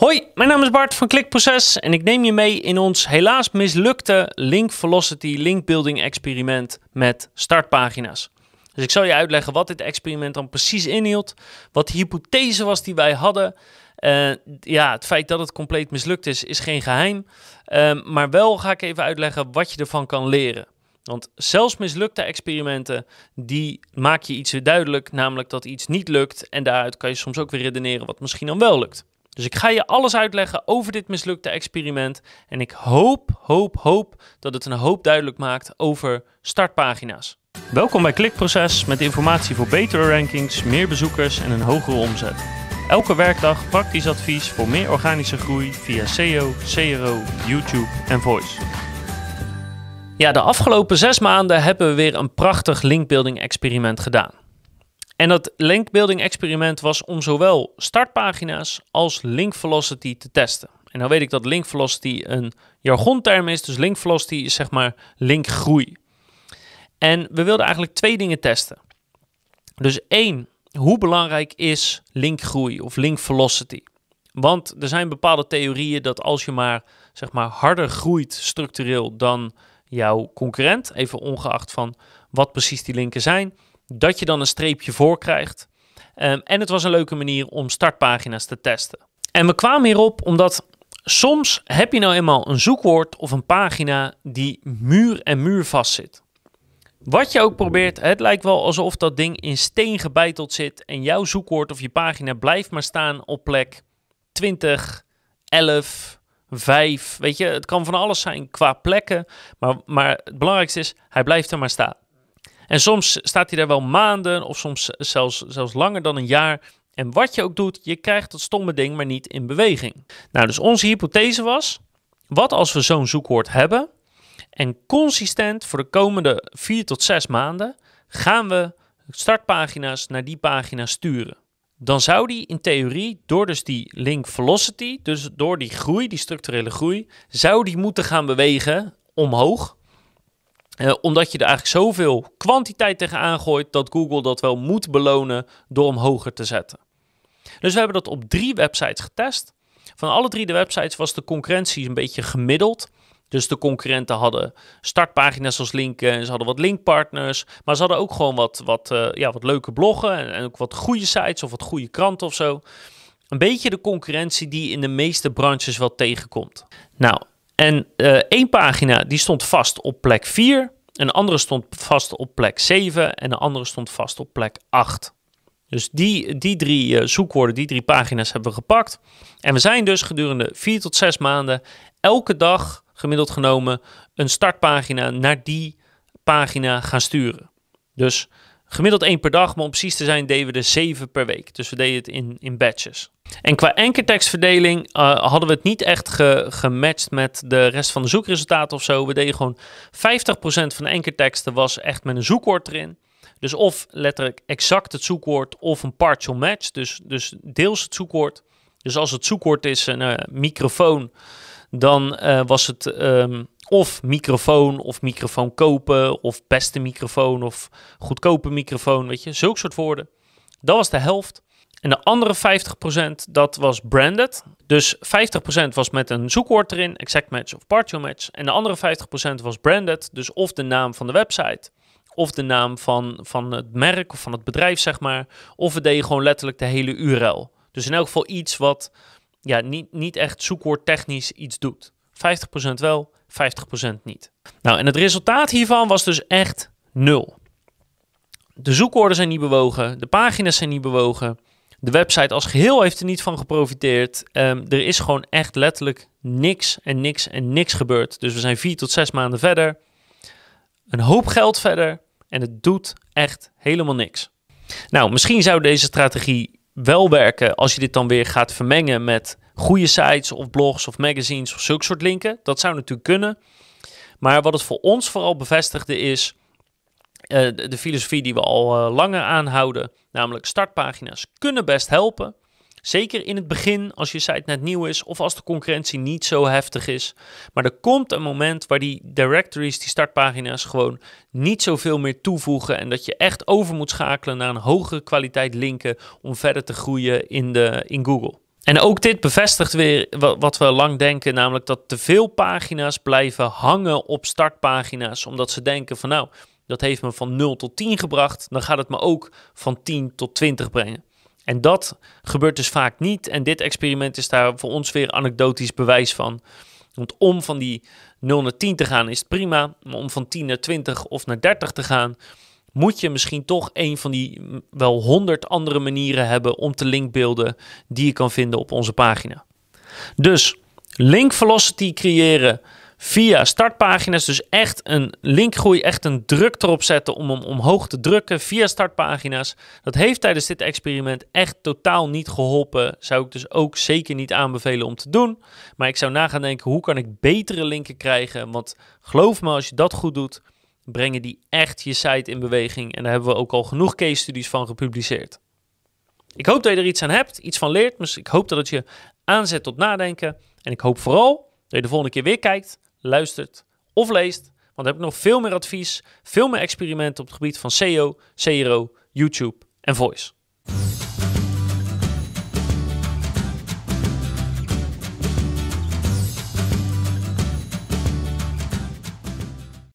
Hoi, mijn naam is Bart van Klikproces en ik neem je mee in ons helaas mislukte Link Velocity Link Building experiment met startpagina's. Dus ik zal je uitleggen wat dit experiment dan precies inhield, wat de hypothese was die wij hadden. Uh, ja, het feit dat het compleet mislukt is, is geen geheim. Uh, maar wel ga ik even uitleggen wat je ervan kan leren. Want zelfs mislukte experimenten, die maak je iets weer duidelijk, namelijk dat iets niet lukt. En daaruit kan je soms ook weer redeneren wat misschien dan wel lukt. Dus ik ga je alles uitleggen over dit mislukte experiment. En ik hoop, hoop, hoop dat het een hoop duidelijk maakt over startpagina's. Welkom bij Klikproces met informatie voor betere rankings, meer bezoekers en een hogere omzet. Elke werkdag praktisch advies voor meer organische groei via SEO, CRO, YouTube en Voice. Ja, de afgelopen zes maanden hebben we weer een prachtig linkbuilding experiment gedaan. En dat linkbuilding experiment was om zowel startpagina's als link velocity te testen. En nou weet ik dat link velocity een jargonterm is, dus link velocity is zeg maar linkgroei. En we wilden eigenlijk twee dingen testen. Dus één, hoe belangrijk is linkgroei of link velocity? Want er zijn bepaalde theorieën dat als je maar zeg maar harder groeit structureel dan jouw concurrent, even ongeacht van wat precies die linken zijn, dat je dan een streepje voor krijgt. Um, en het was een leuke manier om startpagina's te testen. En we kwamen hierop omdat soms heb je nou eenmaal een zoekwoord of een pagina die muur en muur vast zit. Wat je ook probeert, het lijkt wel alsof dat ding in steen gebeiteld zit en jouw zoekwoord of je pagina blijft maar staan op plek 20, 11, 5. Weet je, het kan van alles zijn qua plekken, maar, maar het belangrijkste is, hij blijft er maar staan. En soms staat hij daar wel maanden of soms zelfs, zelfs langer dan een jaar. En wat je ook doet, je krijgt dat stomme ding maar niet in beweging. Nou, dus onze hypothese was, wat als we zo'n zoekwoord hebben en consistent voor de komende 4 tot 6 maanden gaan we startpagina's naar die pagina sturen. Dan zou die in theorie, door dus die link velocity, dus door die groei, die structurele groei, zou die moeten gaan bewegen omhoog uh, omdat je er eigenlijk zoveel kwantiteit tegenaan gooit dat Google dat wel moet belonen door hem hoger te zetten. Dus we hebben dat op drie websites getest. Van alle drie de websites was de concurrentie een beetje gemiddeld. Dus de concurrenten hadden startpagina's als linken en ze hadden wat linkpartners. Maar ze hadden ook gewoon wat, wat, uh, ja, wat leuke bloggen en, en, ook wat goede sites of wat goede kranten of zo. Een beetje de concurrentie die in de meeste branches wel tegenkomt. Nou, en uh, één pagina die stond vast op plek 4, een andere stond vast op plek 7 en een andere stond vast op plek 8. Dus die, die drie uh, zoekwoorden, die drie pagina's hebben we gepakt. En we zijn dus gedurende 4 tot 6 maanden elke dag gemiddeld genomen een startpagina naar die pagina gaan sturen. Dus Gemiddeld één per dag, maar om precies te zijn deden we er zeven per week. Dus we deden het in, in batches. En qua enkertekstverdeling uh, hadden we het niet echt ge, gematcht met de rest van de zoekresultaten of zo. We deden gewoon 50% van de enkerteksten was echt met een zoekwoord erin. Dus of letterlijk exact het zoekwoord of een partial match. Dus, dus deels het zoekwoord. Dus als het zoekwoord is een microfoon, dan uh, was het um, of microfoon of microfoon kopen of beste microfoon of goedkope microfoon, weet je, zulke soort woorden. Dat was de helft. En de andere 50% dat was branded. Dus 50% was met een zoekwoord erin, exact match of partial match. En de andere 50% was branded, dus of de naam van de website, of de naam van, van het merk of van het bedrijf, zeg maar. Of we deden gewoon letterlijk de hele URL. Dus in elk geval iets wat ja, niet, niet echt zoekwoordtechnisch iets doet. 50% wel, 50% niet. Nou, en het resultaat hiervan was dus echt nul. De zoekwoorden zijn niet bewogen, de pagina's zijn niet bewogen, de website als geheel heeft er niet van geprofiteerd. Um, er is gewoon echt letterlijk niks en niks en niks gebeurd. Dus we zijn vier tot zes maanden verder, een hoop geld verder en het doet echt helemaal niks. Nou, misschien zou deze strategie wel werken als je dit dan weer gaat vermengen met goede sites of blogs of magazines of zulke soort linken. Dat zou natuurlijk kunnen. Maar wat het voor ons vooral bevestigde is uh, de, filosofie die we al uh, langer aanhouden, namelijk startpagina's kunnen best helpen. Zeker in het begin, als je site net nieuw is of als de concurrentie niet zo heftig is. Maar er komt een moment waar die directories, die startpagina's, gewoon niet zoveel meer toevoegen. En dat je echt over moet schakelen naar een hogere kwaliteit linken om verder te groeien in, de, in Google. En ook dit bevestigt weer wat we lang denken, namelijk dat te veel pagina's blijven hangen op startpagina's, omdat ze denken van nou, dat heeft me van 0 tot 10 gebracht, dan gaat het me ook van 10 tot 20 brengen. En dat gebeurt dus vaak niet. En dit experiment is daar voor ons weer anekdotisch bewijs van. Want om van die 0 naar 10 te gaan is prima. Maar om van 10 naar 20 of naar 30 te gaan, moet je misschien toch een van die wel 100 andere manieren hebben om te linkbeelden die je kan vinden op onze pagina. Dus link velocity creëren via startpagina's. Dus echt een linkgroei, echt een druk erop zetten om hem omhoog te drukken via startpagina's. Dat heeft tijdens dit experiment echt totaal niet geholpen. Zou ik dus ook zeker niet aanbevelen om te doen. Maar ik zou na gaan denken, hoe kan ik betere linken krijgen? Want geloof me, als je dat goed doet, brengen die echt je site in beweging. En daar hebben we ook al genoeg case studies van gepubliceerd. Ik hoop dat je er iets aan hebt, iets van leert. Dus ik hoop dat het je aanzet tot nadenken. En ik hoop vooral dat je de volgende keer weer kijkt luistert of leest. Want dan heb ik nog veel meer advies, veel meer experimenten op het gebied van SEO, CRO, YouTube en Voice.